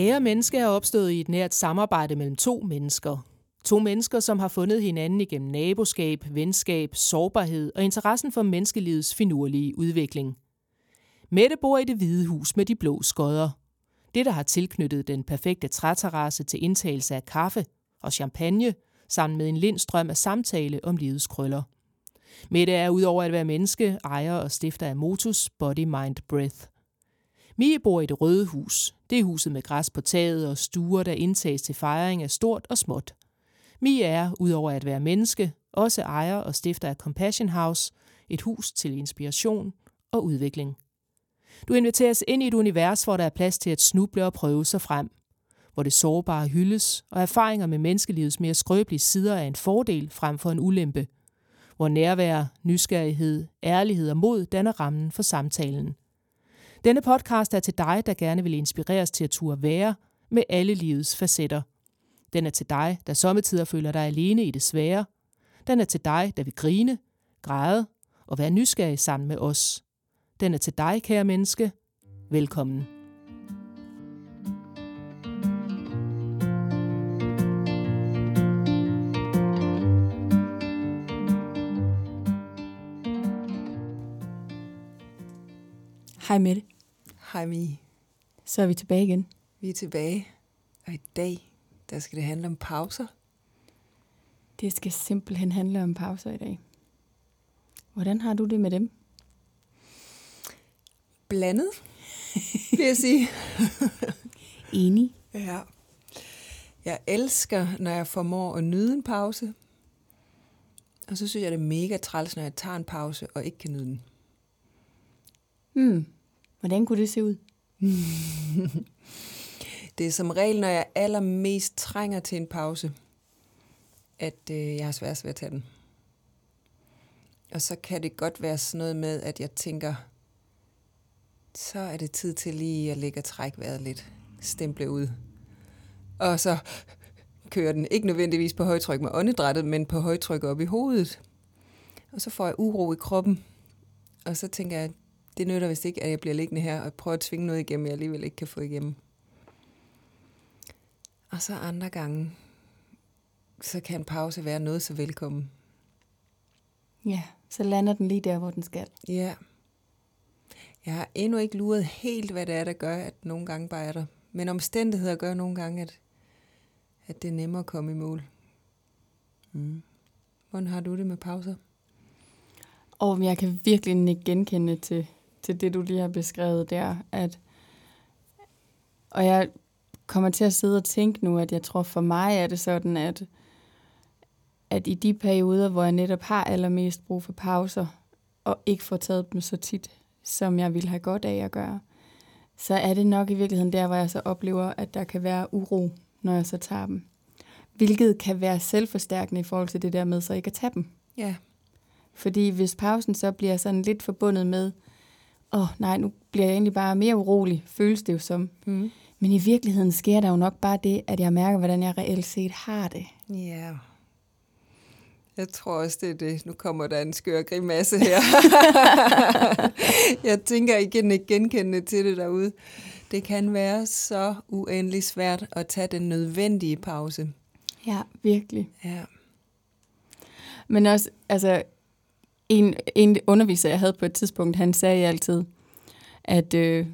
Kære menneske er opstået i et nært samarbejde mellem to mennesker. To mennesker, som har fundet hinanden igennem naboskab, venskab, sårbarhed og interessen for menneskelivets finurlige udvikling. Mette bor i det hvide hus med de blå skodder. Det, der har tilknyttet den perfekte træterrasse til indtagelse af kaffe og champagne, sammen med en lindstrøm af samtale om livets krøller. Mette er udover at være menneske, ejer og stifter af Motus Body Mind Breath. Mie bor i det røde hus. Det er huset med græs på taget og stuer, der indtages til fejring af stort og småt. Mia er, udover at være menneske, også ejer og stifter af Compassion House, et hus til inspiration og udvikling. Du inviteres ind i et univers, hvor der er plads til at snuble og prøve sig frem. Hvor det sårbare hyldes, og erfaringer med menneskelivets mere skrøbelige sider er en fordel frem for en ulempe. Hvor nærvær, nysgerrighed, ærlighed og mod danner rammen for samtalen. Denne podcast er til dig, der gerne vil inspireres til at turde være med alle livets facetter. Den er til dig, der sommetider føler dig alene i det svære. Den er til dig, der vil grine, græde og være nysgerrig sammen med os. Den er til dig, kære menneske. Velkommen. Hej Mette. Hej Mie. Så er vi tilbage igen. Vi er tilbage, og i dag, der skal det handle om pauser. Det skal simpelthen handle om pauser i dag. Hvordan har du det med dem? Blandet, vil jeg sige. Enig. Ja. Jeg elsker, når jeg formår at nyde en pause. Og så synes jeg, det er mega træls, når jeg tager en pause og ikke kan nyde den. Hmm. Hvordan kunne det se ud? Det er som regel, når jeg allermest trænger til en pause, at øh, jeg har svært ved at tage den. Og så kan det godt være sådan noget med, at jeg tænker, så er det tid til lige at lægge og trække vejret lidt. Stemple ud. Og så kører den ikke nødvendigvis på højtryk med åndedrættet, men på højtryk op i hovedet. Og så får jeg uro i kroppen. Og så tænker jeg, det nytter vist ikke, at jeg bliver liggende her og prøver at tvinge noget igennem, jeg alligevel ikke kan få igennem. Og så andre gange, så kan en pause være noget så velkommen. Ja, så lander den lige der, hvor den skal. Ja. Jeg har endnu ikke luret helt, hvad det er, der gør, at nogle gange bare er der. Men omstændigheder gør nogle gange, at, at det er nemmere at komme i mål. Mm. Hvordan har du det med pauser? Og jeg kan virkelig ikke genkende til, til det, du lige har beskrevet der. At, og jeg kommer til at sidde og tænke nu, at jeg tror for mig er det sådan, at, at i de perioder, hvor jeg netop har allermest brug for pauser, og ikke får taget dem så tit, som jeg ville have godt af at gøre, så er det nok i virkeligheden der, hvor jeg så oplever, at der kan være uro, når jeg så tager dem. Hvilket kan være selvforstærkende i forhold til det der med så ikke at tage dem. Ja. Fordi hvis pausen så bliver sådan lidt forbundet med, åh oh, nej, nu bliver jeg egentlig bare mere urolig, føles det jo som. Mm. Men i virkeligheden sker der jo nok bare det, at jeg mærker, hvordan jeg reelt set har det. Ja. Jeg tror også, det er det. Nu kommer der en skør grimasse her. jeg tænker igen ikke genkendende til det derude. Det kan være så uendelig svært at tage den nødvendige pause. Ja, virkelig. Ja. Men også, altså, en, en underviser, jeg havde på et tidspunkt, han sagde altid, at uh,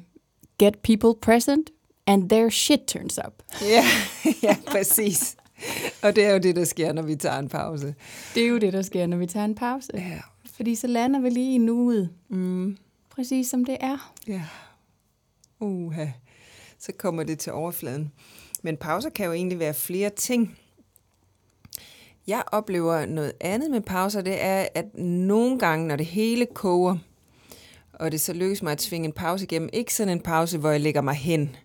get people present, and their shit turns up. Ja, ja, præcis. Og det er jo det, der sker, når vi tager en pause. Det er jo det, der sker, når vi tager en pause. Ja. Fordi så lander vi lige i nuet. Mm. Præcis som det er. Ja. Uha. Så kommer det til overfladen. Men pauser kan jo egentlig være flere ting. Jeg oplever noget andet med pauser, det er, at nogle gange, når det hele koger, og det så lykkes mig at tvinge en pause igennem, ikke sådan en pause, hvor jeg lægger mig hen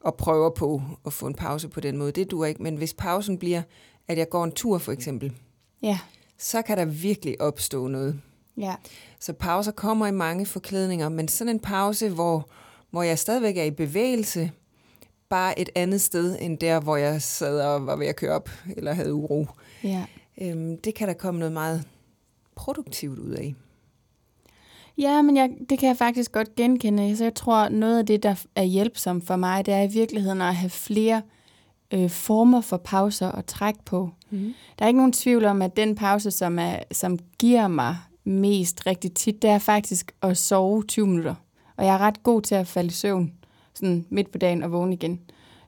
og prøver på at få en pause på den måde, det duer ikke, men hvis pausen bliver, at jeg går en tur for eksempel, Ja. så kan der virkelig opstå noget. Ja. Så pauser kommer i mange forklædninger, men sådan en pause, hvor, hvor jeg stadigvæk er i bevægelse, bare et andet sted end der, hvor jeg sad og var ved at køre op, eller havde uro. Ja. Øhm, det kan der komme noget meget produktivt ud af. Ja, men jeg, det kan jeg faktisk godt genkende. Så jeg tror, noget af det, der er hjælpsomt for mig, det er i virkeligheden at have flere øh, former for pauser at trække på. Mm. Der er ikke nogen tvivl om, at den pause, som, er, som giver mig mest rigtig tit, det er faktisk at sove 20 minutter. Og jeg er ret god til at falde i søvn sådan midt på dagen og vågne igen.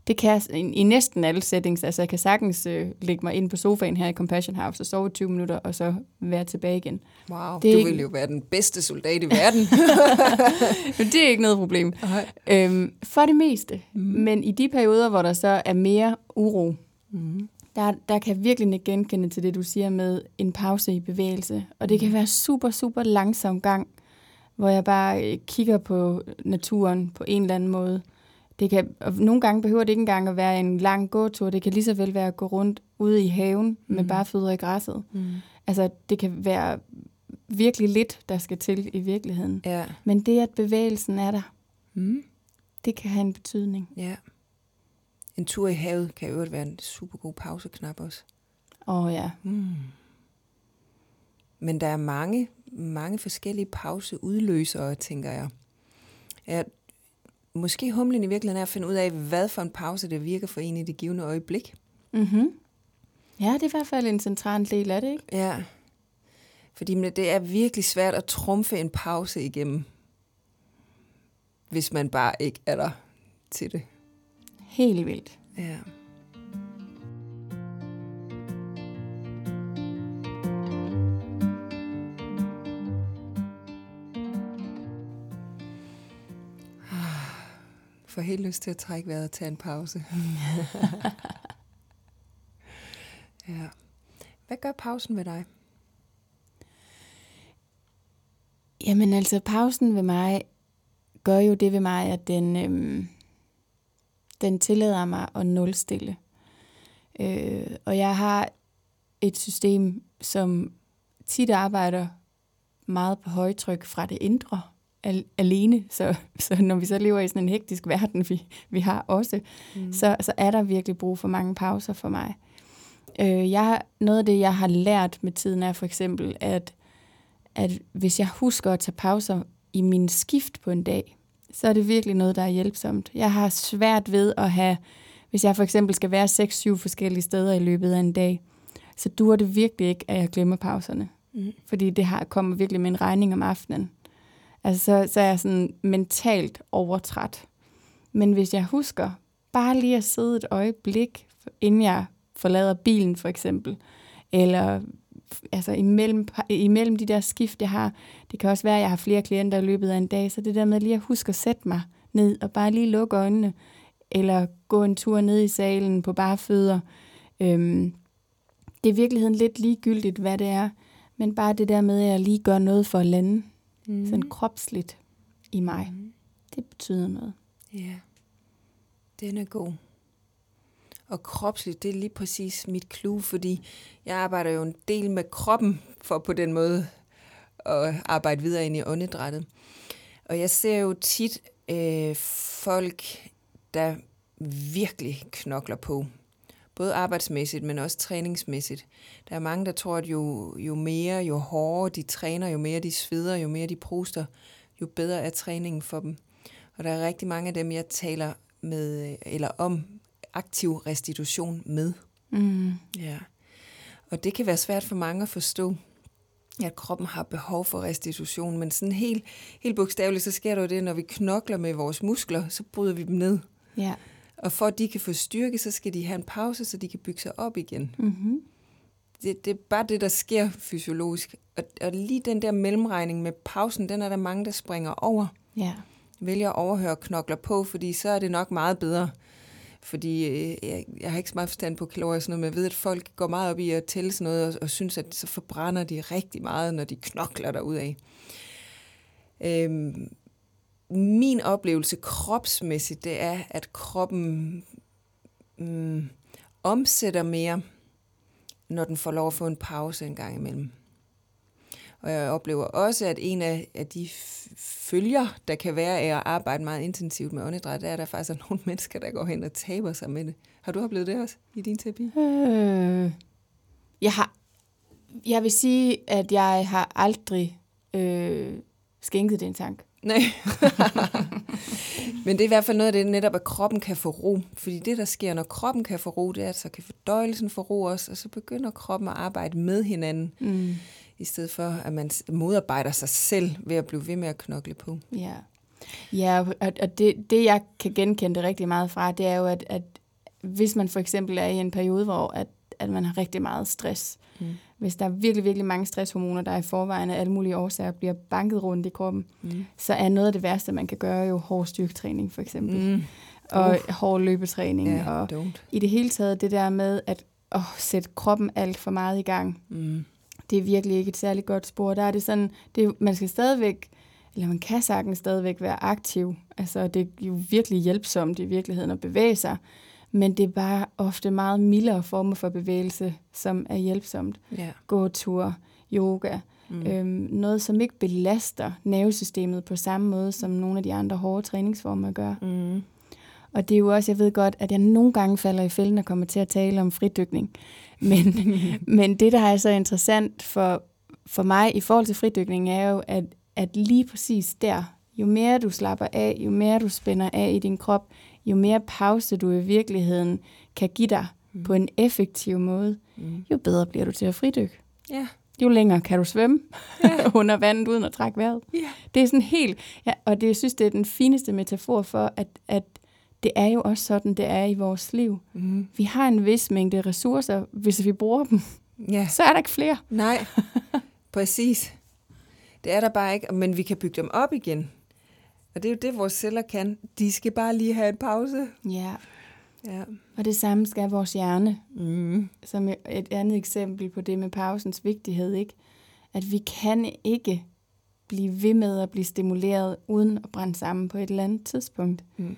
Det kan jeg i, i næsten alle settings. Altså jeg kan sagtens øh, lægge mig ind på sofaen her i Compassion House og sove 20 minutter, og så være tilbage igen. Wow, Det du ikke- vil jo være den bedste soldat i verden. Men det er ikke noget problem. Øhm, for det meste. Mm. Men i de perioder, hvor der så er mere uro, mm. der, der kan jeg virkelig ikke genkende til det, du siger med en pause i bevægelse. Og det kan være super, super langsom gang, hvor jeg bare øh, kigger på naturen på en eller anden måde. Det kan, og nogle gange behøver det ikke engang at være en lang gåtur. Det kan lige så vel være at gå rundt ude i haven med Mhm. bare fødder i græsset. Mm. Altså, det kan være virkelig lidt, der skal til i virkeligheden. Ja. Men det, at bevægelsen er der, Mm. det kan have en betydning. ja. En tur i havet kan jo være en super god pauseknap også. Åh oh, ja. Mm. Men der er mange, mange forskellige pauseudløsere, tænker jeg. jeg måske humlen i virkeligheden er at finde ud af, hvad for en pause, der virker for en i det givende øjeblik. Mm-hmm. Ja, det er i hvert fald en central del af det, ikke? Ja. Fordi det er virkelig svært at trumfe en pause igennem, hvis man bare ikke er der til det. Helt vildt. Ja. For helt lyst til at trække vejret og tage en pause. ja. Hvad gør pausen ved dig? Jamen altså, pausen ved mig gør jo det ved mig, at den, øhm, den tillader mig at nulstille. Øh, og jeg har et system, som tit arbejder meget på højtryk fra det indre al- alene. Så, så når vi så lever i sådan en hektisk verden, vi, vi har også, mm. så, så er der virkelig brug for mange pauser for mig. Øh, jeg, har- noget af det, jeg har lært med tiden, er for eksempel, at at hvis jeg husker at tage pauser i min skift på en dag, så er det virkelig noget, der er hjælpsomt. Jeg har svært ved at have, hvis jeg for eksempel skal være 6-7 forskellige steder i løbet af en dag, så dur det virkelig ikke, at jeg glemmer pauserne. Mm. Fordi det har, kommer virkelig med en regning om aftenen. Altså, så, så er jeg sådan mentalt overtræt. Men hvis jeg husker bare lige at sidde et øjeblik, inden jeg forlader bilen for eksempel, eller altså imellem, imellem de der skift, jeg har, det kan også være, at jeg har flere klienter i løbet af en dag, så det der med lige at huske at sætte mig ned og bare lige lukke øjnene, eller gå en tur ned i salen på bare fødder. Øhm, det er i virkeligheden lidt ligegyldigt, hvad det er, men bare det der med, at jeg lige gør noget for at lande, mm. sådan kropsligt i mig, Mm. det betyder noget. Ja, den er god. Og kropsligt, det er lige præcis mit clue, fordi jeg arbejder jo en del med kroppen for på den måde at arbejde videre ind i åndedrættet. Og jeg ser jo tit øh, folk, der virkelig knokler på. Både arbejdsmæssigt, men også træningsmæssigt. Der er mange, der tror, at jo, jo mere, jo hårdere de træner, jo mere de sveder, jo mere de pruster, jo bedre er træningen for dem. Og der er rigtig mange af dem, jeg taler med, eller om aktiv restitution med. Mm. Ja. Og det kan være svært for mange at forstå, at kroppen har behov for restitution, men sådan helt, helt bogstaveligt, så sker der jo det, når vi knokler med vores muskler, så bryder vi dem ned. Ja. Og for at de kan få styrke, så skal de have en pause, så de kan bygge sig op igen. Mm-hmm. Det, det er bare det, der sker fysiologisk. Og, og lige den der mellemregning med pausen, den er der mange, der springer over. Ja. Vælger at overhøre knokler på, fordi så er det nok meget bedre. Fordi øh, jeg, jeg har ikke så meget forstand på kalorier og sådan noget, men jeg ved, at folk går meget op i at tælle sådan noget, og, og synes, at så forbrænder de rigtig meget, når de knokler derudad. Øhm, min oplevelse kropsmæssigt, det er, at kroppen mm, omsætter mere, når den får lov at få en pause en gang imellem. Og jeg oplever også, at en af, af de følger, der kan være af at arbejde meget intensivt med åndedræt, det er, at der faktisk er nogle mennesker, der går hen og taber sig med det. Har du oplevet det også i din terapi? Øh, jeg har, jeg vil sige, at jeg har aldrig øh, skænket den tanke. Nej. Men det er i hvert fald noget af det netop, at kroppen kan få ro. Fordi det, der sker, når kroppen kan få ro, det er, at så kan fordøjelsen få ro også, og så begynder kroppen at arbejde med hinanden, Mm. i stedet for, at man modarbejder sig selv ved at blive ved med at knokle på. Ja, ja og, det, det, jeg kan genkende det rigtig meget fra, det er jo, at, at hvis man for eksempel er i en periode, hvor at, at man har rigtig meget stress, Mm. Hvis der er virkelig, virkelig mange stresshormoner, der i forvejen af alle mulige årsager bliver banket rundt i kroppen, Mm. så er noget af det værste, man kan gøre jo hård styrketræning for eksempel, mm. Og hård løbetræning, Ja, og don't. i det hele taget det der med at åh, sætte kroppen alt for meget i gang, Mm. det er virkelig ikke et særligt godt spor. Der er det sådan, det man skal stadigvæk, eller man kan sagtens stadigvæk være aktiv. Altså, det er jo virkelig hjælpsomt i virkeligheden at bevæge sig, men det er bare ofte meget mildere former for bevægelse, som er hjælpsomt. Ja. Gåtur, yoga, mm. øhm, noget som ikke belaster nervesystemet på samme måde, som nogle af de andre hårde træningsformer gør. Mm. Og det er jo også, jeg ved godt, at jeg nogle gange falder i fælden og kommer til at tale om fridykning. Men, men det, der er så interessant for, for mig i forhold til fridykning, er jo, at, at lige præcis der, jo mere du slapper af, jo mere du spænder af i din krop, jo mere pause du i virkeligheden kan give dig Mm. på en effektiv måde, Mm. jo bedre bliver du til at fridykke. Ja. Jo længere kan du svømme Ja. under vandet uden at trække vejret. Ja. Det er sådan helt, ja, og det, jeg synes, det er den fineste metafor for, at, at det er jo også sådan, det er i vores liv. Mm. Vi har en vis mængde ressourcer, hvis vi bruger dem, Ja. så er der ikke flere. Nej, præcis. Det er der bare ikke, men vi kan bygge dem op igen. Og det er jo det, vores celler kan. De skal bare lige have en pause. Ja. Ja. Og det samme skal vores hjerne, Mm. som et andet eksempel på det med pausens vigtighed, ikke? At vi kan ikke blive ved med at blive stimuleret uden at brænde sammen på et eller andet tidspunkt. Mm.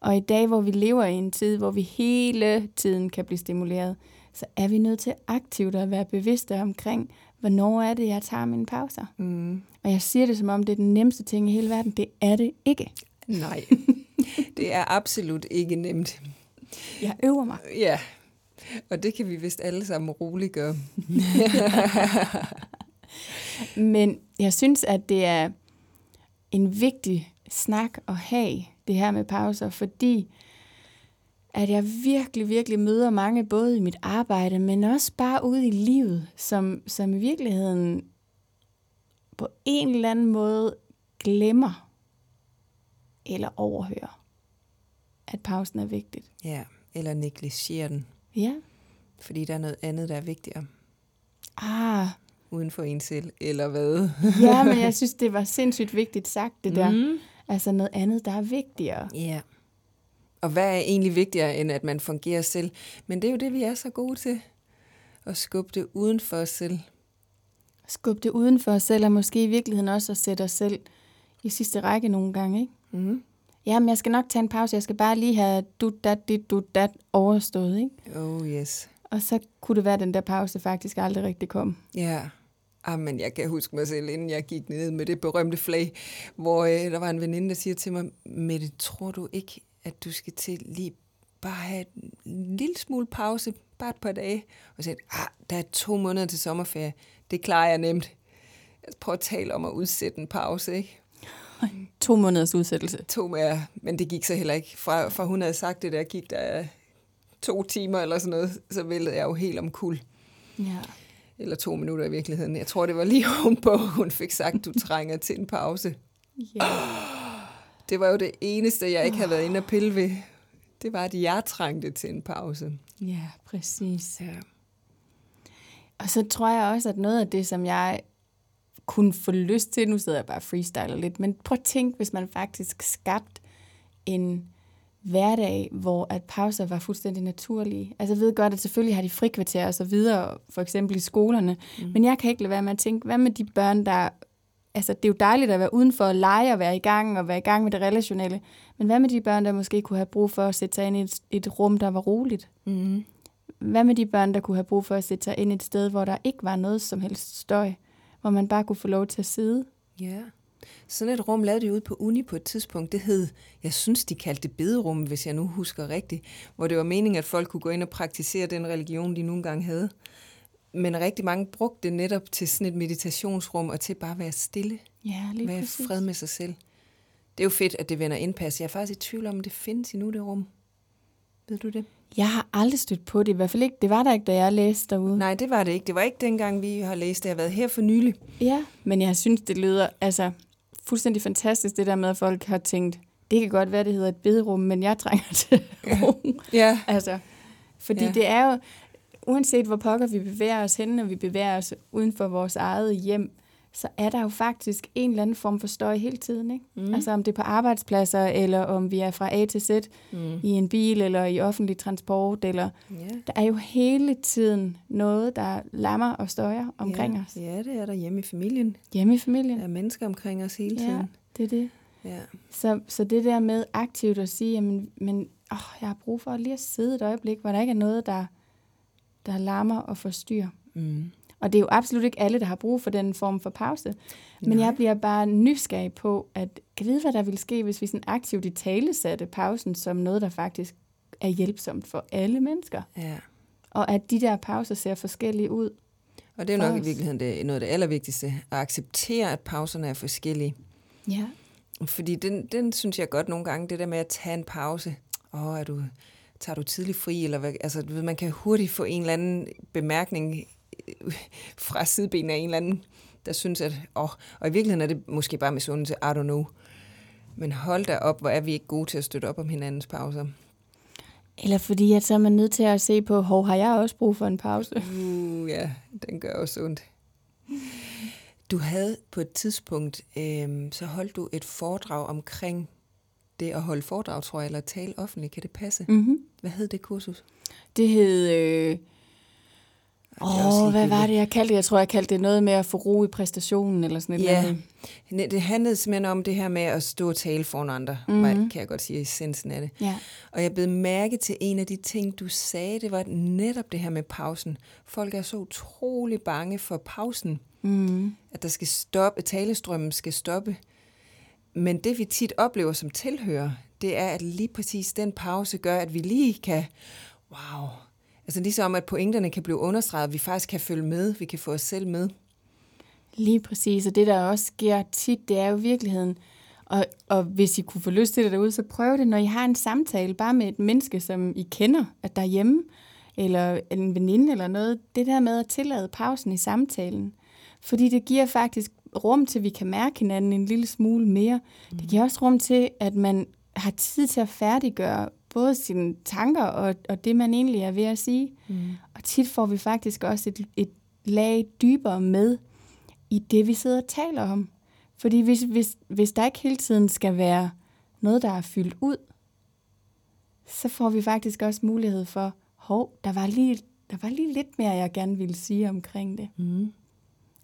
Og i dag, hvor vi lever i en tid, hvor vi hele tiden kan blive stimuleret, så er vi nødt til aktivt at være bevidste omkring, hvornår er det, jeg tager mine pauser. Mm. Og jeg siger det, som om det er den nemmeste ting i hele verden. Det er det ikke. Nej, det er absolut ikke nemt. Jeg øver mig. Ja, og det kan vi vist alle sammen roligt gøre. Men jeg synes, at det er en vigtig snak at have, det her med pauser, fordi at jeg virkelig, virkelig møder mange, både i mit arbejde, men også bare ude i livet, som, som i virkeligheden på en eller anden måde glemmer eller overhører, at pausen er vigtigt. Ja, eller negligere den, Ja. fordi der er noget andet, der er vigtigere Ah, uden for en selv, eller hvad? ja, men jeg synes, det var sindssygt vigtigt sagt, det der. Mm. Altså noget andet, der er vigtigere. Ja. Og hvad er egentlig vigtigere, end at man fungerer selv? Men det er jo det, vi er så gode til. At skubbe det uden for os selv. Skubbe det uden for os selv, og måske i virkeligheden også at sætte os selv i sidste række nogle gange, ikke? Mm. Jamen, jeg skal nok tage en pause, jeg skal bare lige have du dat, dit, du dat overstået, ikke? Oh yes. Og så kunne det være, at den der pause faktisk aldrig rigtig kom. Ja. Ah, men jeg kan huske mig selv, inden jeg gik ned med det berømte flag, hvor øh, der var en veninde, der siger til mig, Mette, tror du ikke, at du skal til lige bare have en lille smule pause, bare et par dage? Og sagde, ah, der er to måneder til sommerferie, det klarer jeg nemt. Jeg prøver at tale om at udsætte en pause, ikke? To måneders udsættelse. To med, men det gik så heller ikke. Fra, fra hun havde sagt det der, gik der to timer eller sådan noget, så væltede jeg jo helt om kul. Ja. Eller to minutter i virkeligheden. Jeg tror, det var lige ovenpå, hun fik sagt, du trænger til en pause. ja. Det var jo det eneste, jeg ikke havde været inde og pille ved. Det var, at jeg trængte til en pause. Ja, præcis. Ja. Og så tror jeg også, at noget af det, som jeg kunne få lyst til, nu sidder jeg bare og freestyler lidt, men prøv at tænke, hvis man faktisk skabt en hverdag, hvor at pauser var fuldstændig naturlige. Altså jeg ved godt, at selvfølgelig har de frikvarterer og så videre, for eksempel i skolerne, mm. men jeg kan ikke lade være med at tænke, hvad med de børn, der... Altså det er jo dejligt at være udenfor og lege og være i gang og være i gang med det relationelle, men hvad med de børn, der måske kunne have brug for at sætte sig ind i et, et rum, der var roligt? Mm-hmm. Hvad med de børn, der kunne have brug for at sætte sig ind et sted, hvor der ikke var noget som helst støj, hvor man bare kunne få lov til at sidde? Ja. Sådan et rum lavede de ude på uni på et tidspunkt. Det hed, jeg synes, de kaldte det bederum, hvis jeg nu husker rigtigt, hvor det var meningen, at folk kunne gå ind og praktisere den religion, de nogle gange havde. Men rigtig mange brugte det netop til sådan et meditationsrum, og til bare at være stille. Ja, lige være præcis. fred med sig selv. Det er jo fedt, at det vender indpas. Jeg er faktisk i tvivl om, det findes endnu, det rum. Ved du det? Jeg har aldrig stødt på det, i hvert fald ikke. Det var der ikke, da jeg læste derude. Nej, det var det ikke. Det var ikke dengang, vi har læst det. Jeg har været her for nylig. Ja, men jeg synes, det lyder altså fuldstændig fantastisk, det der med, at folk har tænkt, det kan godt være, det hedder et bederum, men jeg trænger til ro. Ja. Altså, fordi Ja. det er jo, uanset hvor pokker vi bevæger os hen, når vi bevæger os uden for vores eget hjem, så er der jo faktisk en eller anden form for støj hele tiden. Ikke? Mm. Altså om det er på arbejdspladser, eller om vi er fra A til Z mm. i en bil, eller i offentlig transport, eller Ja. der er jo hele tiden noget, der lammer og støjer omkring ja. os. Ja, det er der hjemme i familien. Hjemme i familien. Der er mennesker omkring os hele Ja, tiden. det er det. Ja. Så, så det der med aktivt at sige, jamen, men, åh, jeg har brug for lige at sidde et øjeblik, hvor der ikke er noget, der, der larmer og forstyrrer. Mm. Og det er jo absolut ikke alle, der har brug for den form for pause. Men Nej. jeg bliver bare nysgerrig på, at kan vide, hvad der ville ske, hvis vi sådan aktivt i tale satte pausen som noget, der faktisk er hjælpsomt for alle mennesker. ja. Og at de der pauser ser forskellige ud. Og det er nok i os. virkeligheden det, noget af det allervigtigste. At acceptere, at pauserne er forskellige. Ja. Fordi den, den synes jeg godt nogle gange, det der med at tage en pause. Åh, er du, tager du tidligt fri? Eller hvad? Altså, du ved, man kan hurtigt få en eller anden bemærkning fra sidebenene af en eller anden, der synes, at... Åh, og i virkeligheden er det måske bare misundelse, I don't know. Men hold da op, hvor er vi ikke gode til at støtte op om hinandens pauser. Eller fordi, at så er man nødt til at se på, hvor har jeg også brug for en pause? Uh, ja, den gør også ondt. Du havde på et tidspunkt, øhm, så holdt du et foredrag omkring det at holde foredrag, tror jeg, eller tale offentligt. Kan det passe? Mm-hmm. Hvad hed det kursus? Det hed... Øh, Åh, hvad var det, jeg kaldte det? Jeg tror, jeg kaldte det noget med at få ro i præstationen, eller sådan et Ja. eller andet. Det handlede simpelthen om det her med at stå og tale foran andre, Mhm. mm-hmm. kan jeg godt sige, essensen af det. Ja. Og jeg blev mærke til en af de ting, du sagde, det var netop det her med pausen. Folk er så utrolig bange for pausen. Mm. at der skal stoppe, at talestrømmen skal stoppe. Men det vi tit oplever som tilhører, det er, at lige præcis den pause gør, at vi lige kan, wow, altså ligesom at pointerne kan blive understreget, at vi faktisk kan følge med, vi kan få os selv med. Lige præcis, og det der også sker tit, det er jo virkeligheden. Og, og hvis I kunne få lyst til det derude, så prøv det, når I har en samtale bare med et menneske, som I kender, at der er hjemme, eller en veninde eller noget. Det der med at tillade pausen i samtalen. Fordi det giver faktisk rum til, at vi kan mærke hinanden en lille smule mere. Mm. Det giver også rum til, at man har tid til at færdiggøre både sine tanker og, og det, man egentlig er ved at sige. Mm. Og tit får vi faktisk også et, et lag dybere med i det, vi sidder og taler om. Fordi hvis, hvis, hvis der ikke hele tiden skal være noget, der er fyldt ud, så får vi faktisk også mulighed for, hov, der var lige, der var lige lidt mere, jeg gerne ville sige omkring det. Mm.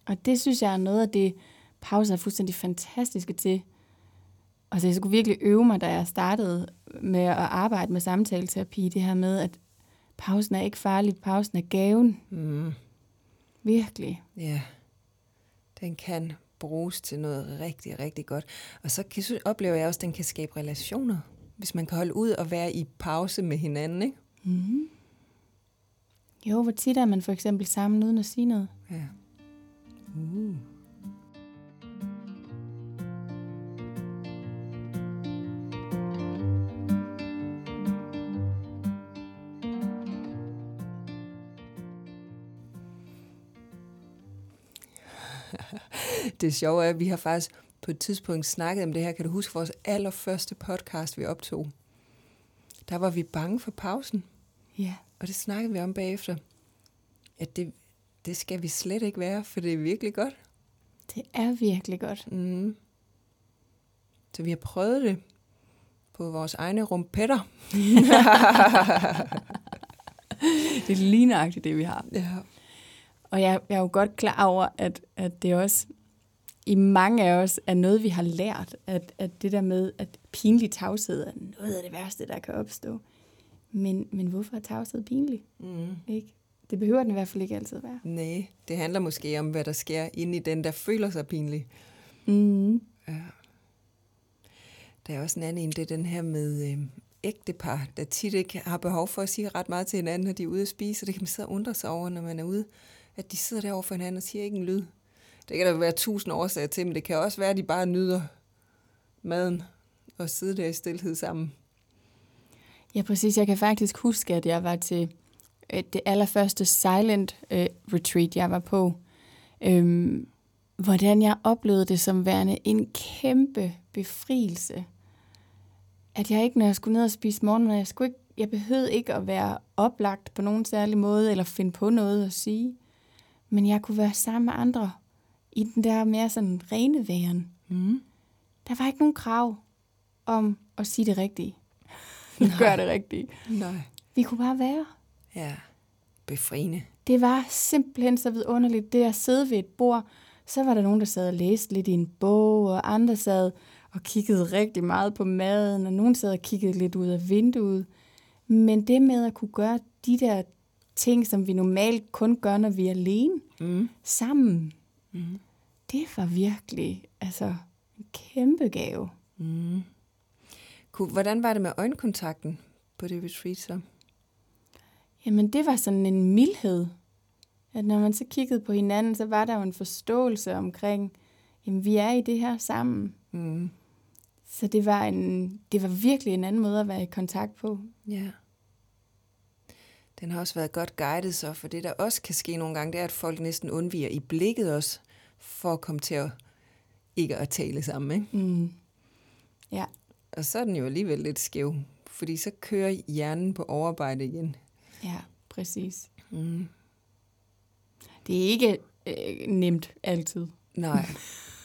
Og det synes jeg er noget af det, pauser er fuldstændig fantastiske til. Altså jeg skulle virkelig øve mig, da jeg startede med at arbejde med samtaleterapi, det her med, at pausen er ikke farlig, pausen er gaven. Mm. Virkelig. Ja, den kan bruges til noget rigtig, rigtig godt. Og så kan, oplever jeg også, at den kan skabe relationer, hvis man kan holde ud og være i pause med hinanden, ikke? Mm-hmm. Jo, hvor tit er man for eksempel sammen uden at sige noget? Ja. Uh. Det sjove er, at vi har faktisk på et tidspunkt snakket om det her. Kan du huske vores allerførste podcast, vi optog? Der var vi bange for pausen. Ja. Og det snakkede vi om bagefter. At det, det skal vi slet ikke være, for det er virkelig godt. Det er virkelig godt. Mm. Så vi har prøvet det på vores egne rumpetter. Det er lige nøjagtigt det, vi har. Ja. Og jeg, jeg er jo godt klar over, at, at det også i mange af os er noget, vi har lært. At, at det der med, at pinlig tavshed er noget af det værste, der kan opstå. Men, men hvorfor er tavshed pinlig? Mm. Ikke? Det behøver den i hvert fald ikke altid være. Nej, det handler måske om, hvad der sker inde i den, der føler sig pinlig. Mm. Ja. Der er også en anden en, det er den her med øh, ægtepar, der tit ikke har behov for at sige ret meget til hinanden, når de er ude at spise, og det kan man sidde og undre sig over, når man er ude at de sidder derovre for hinanden og siger ikke en lyd. Det kan der være tusind årsager til, men det kan også være, at de bare nyder maden og sidde der i stillhed sammen. Ja, præcis. Jeg kan faktisk huske, at jeg var til øh, det allerførste silent øh, retreat, jeg var på. Øhm, hvordan jeg oplevede det som værende en kæmpe befrielse. At jeg ikke, når jeg skulle ned og spise morgenmad, jeg, skulle ikke, jeg behøvede ikke at være oplagt på nogen særlig måde, eller finde på noget at sige. Men jeg kunne være sammen med andre i den der mere sådan rene væren. Mm. Der var ikke nogen krav om at sige det rigtige. Gør det rigtige. Nej. Vi kunne bare være. Ja, befriende. Det var simpelthen så vidunderligt, det at sidde ved et bord. Så var der nogen, der sad og læste lidt i en bog, og andre sad og kiggede rigtig meget på maden, og nogen sad og kiggede lidt ud af vinduet. Men det med at kunne gøre de der ting, som vi normalt kun gør, når vi er alene, Mm. sammen, Mm. Det var virkelig altså, en kæmpe gave. Mm. Hvordan var det med øjenkontakten på det retreat så? Jamen, det var sådan en mildhed. At når man så kiggede på hinanden, så var der jo en forståelse omkring, jamen, vi er i det her sammen. Mm. Så det var, en, det var virkelig en anden måde at være i kontakt på. Ja. Den har også været godt guidet så, for det der også kan ske nogle gange, det er, at folk næsten undviger i blikket også, for at komme til at ikke at tale sammen. Ikke? Mm. Ja, Og så er den jo alligevel lidt skæv, fordi så kører hjernen på overarbejde igen. ja, præcis. Mm. Det er ikke øh, nemt altid Nej,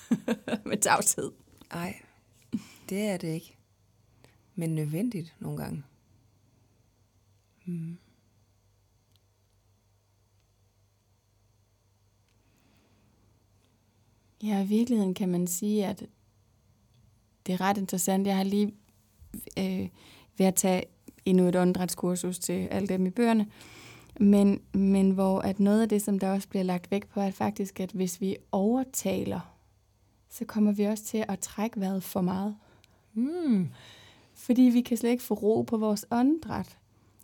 med tavshed. nej, det er det ikke. Men nødvendigt nogle gange. Mm. Ja, i virkeligheden kan man sige, at det er ret interessant. Jeg har lige øh, ved at tage endnu et åndedrætskursus til alle dem i bøgerne, men, men hvor at noget af det, som der også bliver lagt vægt på, er faktisk, at hvis vi overtaler, så kommer vi også til at trække vejret for meget. Mm. Fordi vi kan slet ikke få ro på vores åndedræt.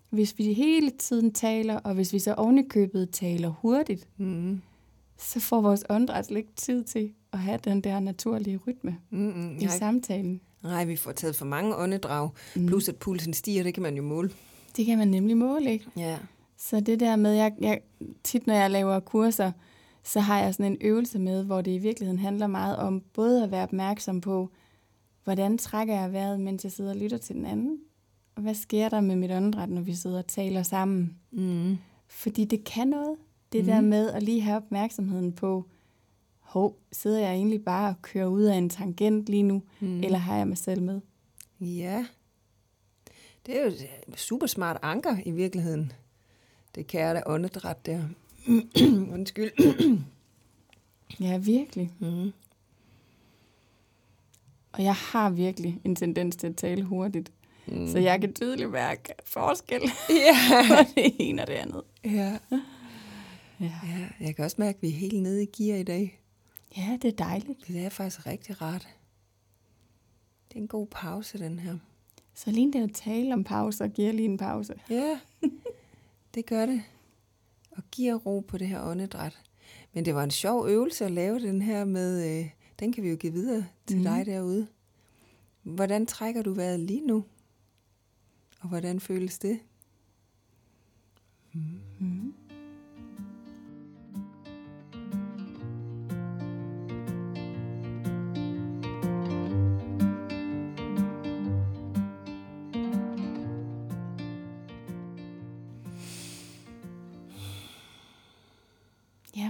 Hvis vi hele tiden taler, og hvis vi så ovenikøbet taler hurtigt, Mm. Så får vores åndedræt ikke tid til at have den der naturlige rytme Mm-mm. i Nej, samtalen. nej, vi får taget for mange åndedrag, Mm. plus at pulsen stiger, det kan man jo måle. Det kan man nemlig måle, ikke? Ja. Så det der med, jeg, jeg, tit når jeg laver kurser, så har jeg sådan en øvelse med, hvor det i virkeligheden handler meget om både at være opmærksom på, hvordan trækker jeg vejret, mens jeg sidder og lytter til den anden, og hvad sker der med mit åndedræt, når vi sidder og taler sammen. Mm. Fordi det kan noget. Det Mhm. der med at lige have opmærksomheden på, hov, sidder jeg egentlig bare og kører ud af en tangent lige nu, Mm. mm. eller har jeg mig selv med? Ja. Det er jo et super smart anker i virkeligheden. Det kære der åndedræt der. Undskyld. Ja, virkelig. Mm. Og jeg har virkelig en tendens til at tale hurtigt. Mm. Mm. Så jeg kan tydeligt mærke forskel på det ene og det andet. ja. Ja. ja. Jeg kan også mærke, at vi er helt nede i gear i dag. ja, det er dejligt. Det er faktisk rigtig rart. Det er en god pause, den her. Så lige det at tale om pauser giver lige en pause. Ja, det gør det. Og giver ro på det her åndedræt. Men det var en sjov øvelse at lave den her med, øh, den kan vi jo give videre til mm. Dig derude. Hvordan trækker du vejret lige nu? Og hvordan føles det? Mm.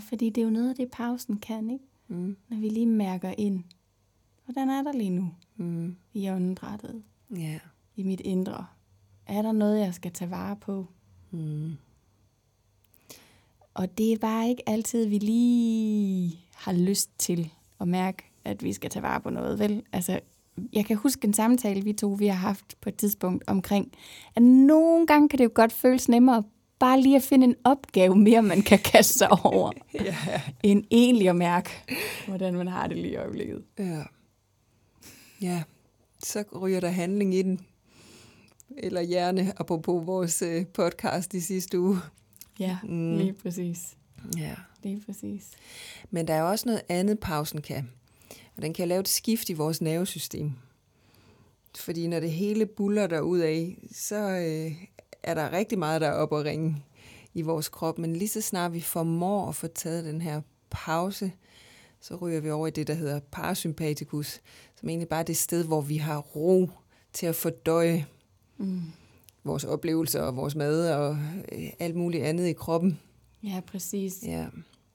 Fordi det er jo noget af det, pausen kan, ikke? Mm. Når vi lige mærker ind. Hvordan er der lige nu Mm. i åndedrættet, Ja. i mit indre? Er der noget, jeg skal tage vare på? Mm. Og det er bare ikke altid, vi lige har lyst til at mærke, at vi skal tage vare på noget, vel? Altså, jeg kan huske en samtale, vi to vi har haft på et tidspunkt omkring, at nogle gange kan det jo godt føles nemmere bare lige at finde en opgave mere, man kan kaste sig over, ja. end egentlig at mærke, hvordan man har det lige i øjeblikket. Ja. Ja, så ryger der handling i den. Eller hjerne, apropos vores øh, podcast i sidste uge. Ja, Mm. lige præcis. Ja. Lige præcis. Men der er også noget andet, pausen kan. Og den kan lave et skift i vores nervesystem. Fordi når det hele buller der af, så øh, er der rigtig meget, der er op og ringe i vores krop. Men lige så snart vi formår at få taget den her pause, så ryger vi over i det, der hedder parasympatikus, som egentlig bare er det sted, hvor vi har ro til at fordøje mm. vores oplevelser og vores mad og øh, alt muligt andet i kroppen. Ja, præcis. Ja.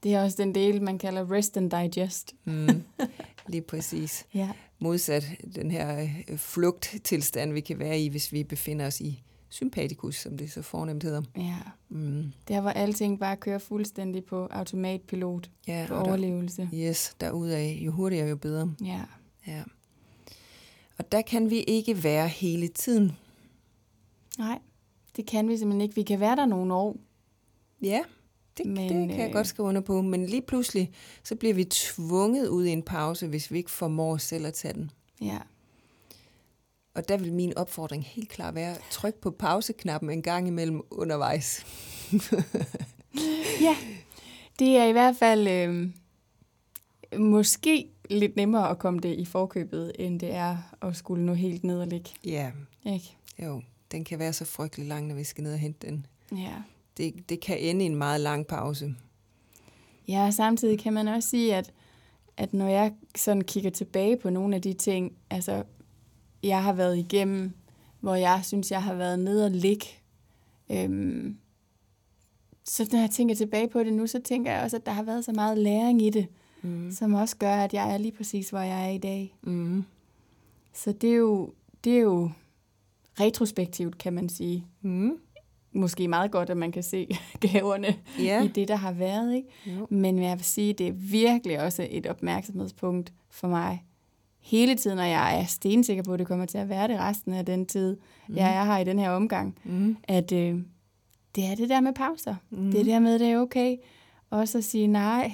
Det er også den del, man kalder rest and digest. Mm, lige præcis. ja. Modsat den her øh, flugttilstand, vi kan være i, hvis vi befinder os i sympatikus, som det så fornemt hedder. Ja. Mm. Der hvor alting bare kører fuldstændig på automatpilot, ja, på overlevelse. Der, yes, derudaf. Jo hurtigere, jo bedre. Ja. ja. Og der kan vi ikke være hele tiden. Nej, det kan vi simpelthen ikke. Vi kan være der nogle år. Ja, det, men, det kan jeg øh... godt skrive under på. Men lige pludselig, så bliver vi tvunget ud i en pause, hvis vi ikke formår selv at tage den. Ja. Og der vil min opfordring helt klart være, tryk på pauseknappen en gang imellem undervejs. ja, det er i hvert fald øh, måske lidt nemmere at komme det i forkøbet, end det er at skulle nå helt ned og ligge. Ja. Ikke? Jo, den kan være så frygtelig lang, når vi skal ned og hente den. Ja. Det, det kan ende i en meget lang pause. Ja, og samtidig kan man også sige, at, at når jeg sådan kigger tilbage på nogle af de ting, altså jeg har været igennem, hvor jeg synes, jeg har været nede og ligge. Øhm, så når jeg tænker tilbage på det nu, så tænker jeg også, at der har været så meget læring i det, mm. som også gør, at jeg er lige præcis, hvor jeg er i dag. Mm. Så det er, jo, det er jo retrospektivt, kan man sige. Mm. Måske meget godt, at man kan se gaverne yeah. i det, der har været. Ikke? Jo. Men jeg vil sige, det er virkelig også et opmærksomhedspunkt for mig, hele tiden, og jeg er stensikker på, at det kommer til at være det resten af den tid, mm. jeg er her i den her omgang, mm. at øh, det er det der med pauser. Mm. Det er det der med, at det er okay. Også at sige nej,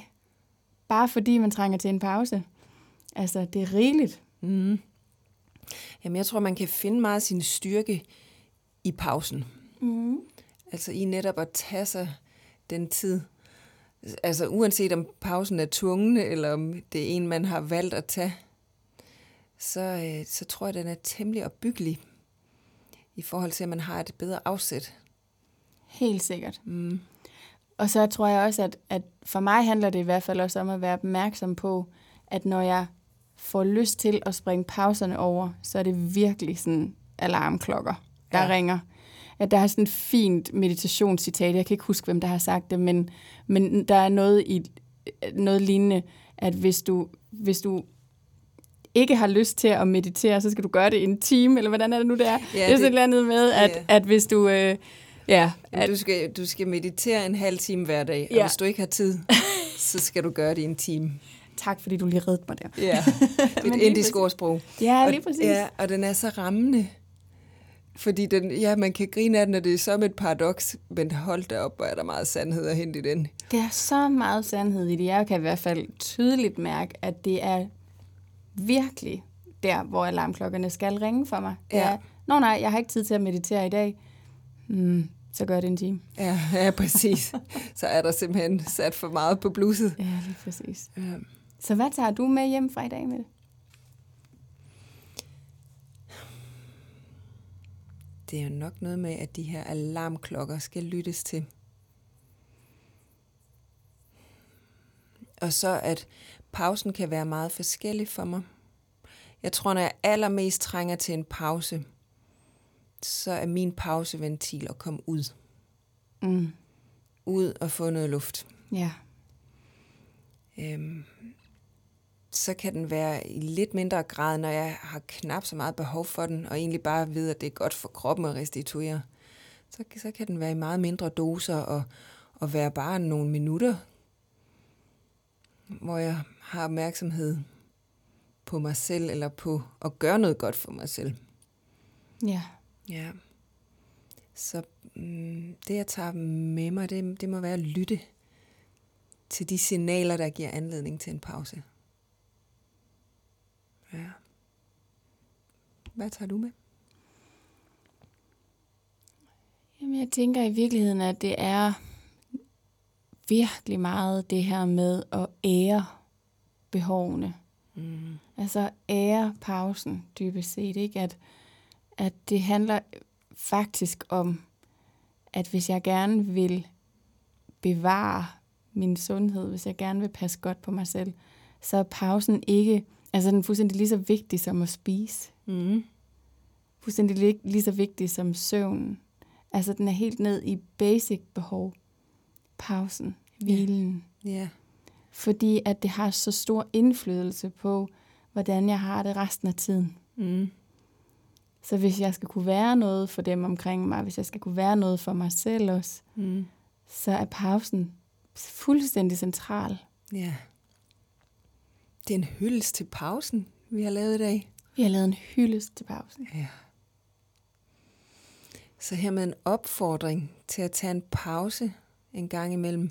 bare fordi man trænger til en pause. Altså, det er rigeligt. Mm. Jamen, jeg tror, man kan finde meget sin styrke i pausen. Mm. Altså i netop at tage sig den tid. Altså uanset om pausen er tvungen, eller om det er en, man har valgt at tage så, øh, så tror jeg, at den er temmelig opbyggelig i forhold til, at man har et bedre afsæt. Helt sikkert. Mm. Og så tror jeg også, at, at for mig handler det i hvert fald også om at være opmærksom på, at når jeg får lyst til at springe pauserne over, så er det virkelig sådan alarmklokker, der ja. ringer. At der er sådan et fint meditationscitat, jeg kan ikke huske, hvem der har sagt det, men, men der er noget, i, noget lignende, at hvis du, hvis du ikke har lyst til at meditere, så skal du gøre det i en time, eller hvordan er det nu, det er? Ja, det er sådan et andet med, at, ja. at hvis du... Øh, ja, at, du, skal, du skal meditere en halv time hver dag, ja. og hvis du ikke har tid, så skal du gøre det i en time. Tak, fordi du lige reddede mig der. Ja, et indisk ordsprog. Ja, lige præcis. Og, ja, og den er så rammende. Fordi den, ja, man kan grine af den, og det er som et paradoks, men hold da op, hvor er der meget sandhed at hente i den. Det er så meget sandhed i det. Jeg kan i hvert fald tydeligt mærke, at det er virkelig der, hvor alarmklokkerne skal ringe for mig. Ja. Nå nej, jeg har ikke tid til at meditere i dag. Mm, så gør det en time. Ja, ja præcis. så er der simpelthen sat for meget på bluset. Ja, lige præcis. Ja. Så hvad tager du med hjem fra i dag med det? Det er jo nok noget med, at de her alarmklokker skal lyttes til. Og så at pausen kan være meget forskellig for mig. Jeg tror, når jeg allermest trænger til en pause, så er min pauseventil at komme ud. Mm. Ud og få noget luft. Ja. Øhm, så kan den være i lidt mindre grad, når jeg har knap så meget behov for den, og egentlig bare ved, at det er godt for kroppen at restituere. Så, så kan den være i meget mindre doser og, og være bare nogle minutter, hvor jeg har opmærksomhed på mig selv, eller på at gøre noget godt for mig selv. Ja. Ja. Så mm, det, jeg tager med mig, det, det må være at lytte til de signaler, der giver anledning til en pause. Ja. Hvad tager du med? Jamen, jeg tænker i virkeligheden, at det er virkelig meget det her med at ære behovene. Mm. Altså ære pausen, dybest set. Ikke? At, at det handler faktisk om, at hvis jeg gerne vil bevare min sundhed, hvis jeg gerne vil passe godt på mig selv, så er pausen ikke, altså den er fuldstændig lige så vigtig som at spise. Mm. Fuldstændig lige, lige så vigtig som søvn. Altså den er helt ned i basic behov. Pausen, hvilen. Ja. Fordi at det har så stor indflydelse på, hvordan jeg har det resten af tiden. Mm. Så hvis jeg skal kunne være noget for dem omkring mig, hvis jeg skal kunne være noget for mig selv også, Mm. så er pausen fuldstændig central. Ja. Det er en hyldest til pausen, vi har lavet i dag. Vi har lavet en hyldest til pausen. Ja. Så her med en opfordring til at tage en pause en gang imellem.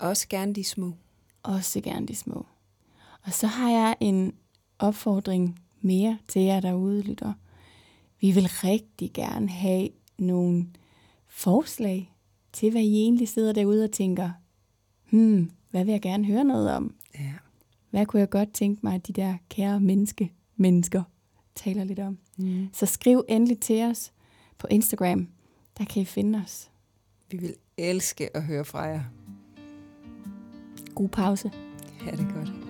Også gerne de små. Også gerne de små. Og så har jeg en opfordring mere til jer derude, lytter. Vi vil rigtig gerne have nogle forslag til, hvad I egentlig sidder derude og tænker, hmm, hvad vil jeg gerne høre noget om? Ja. Hvad kunne jeg godt tænke mig, at de der kære menneske, mennesker taler lidt om? Mm. Så skriv endelig til os på Instagram. Der kan I finde os. Vi vil elske at høre fra jer. God pause. Ha' det godt.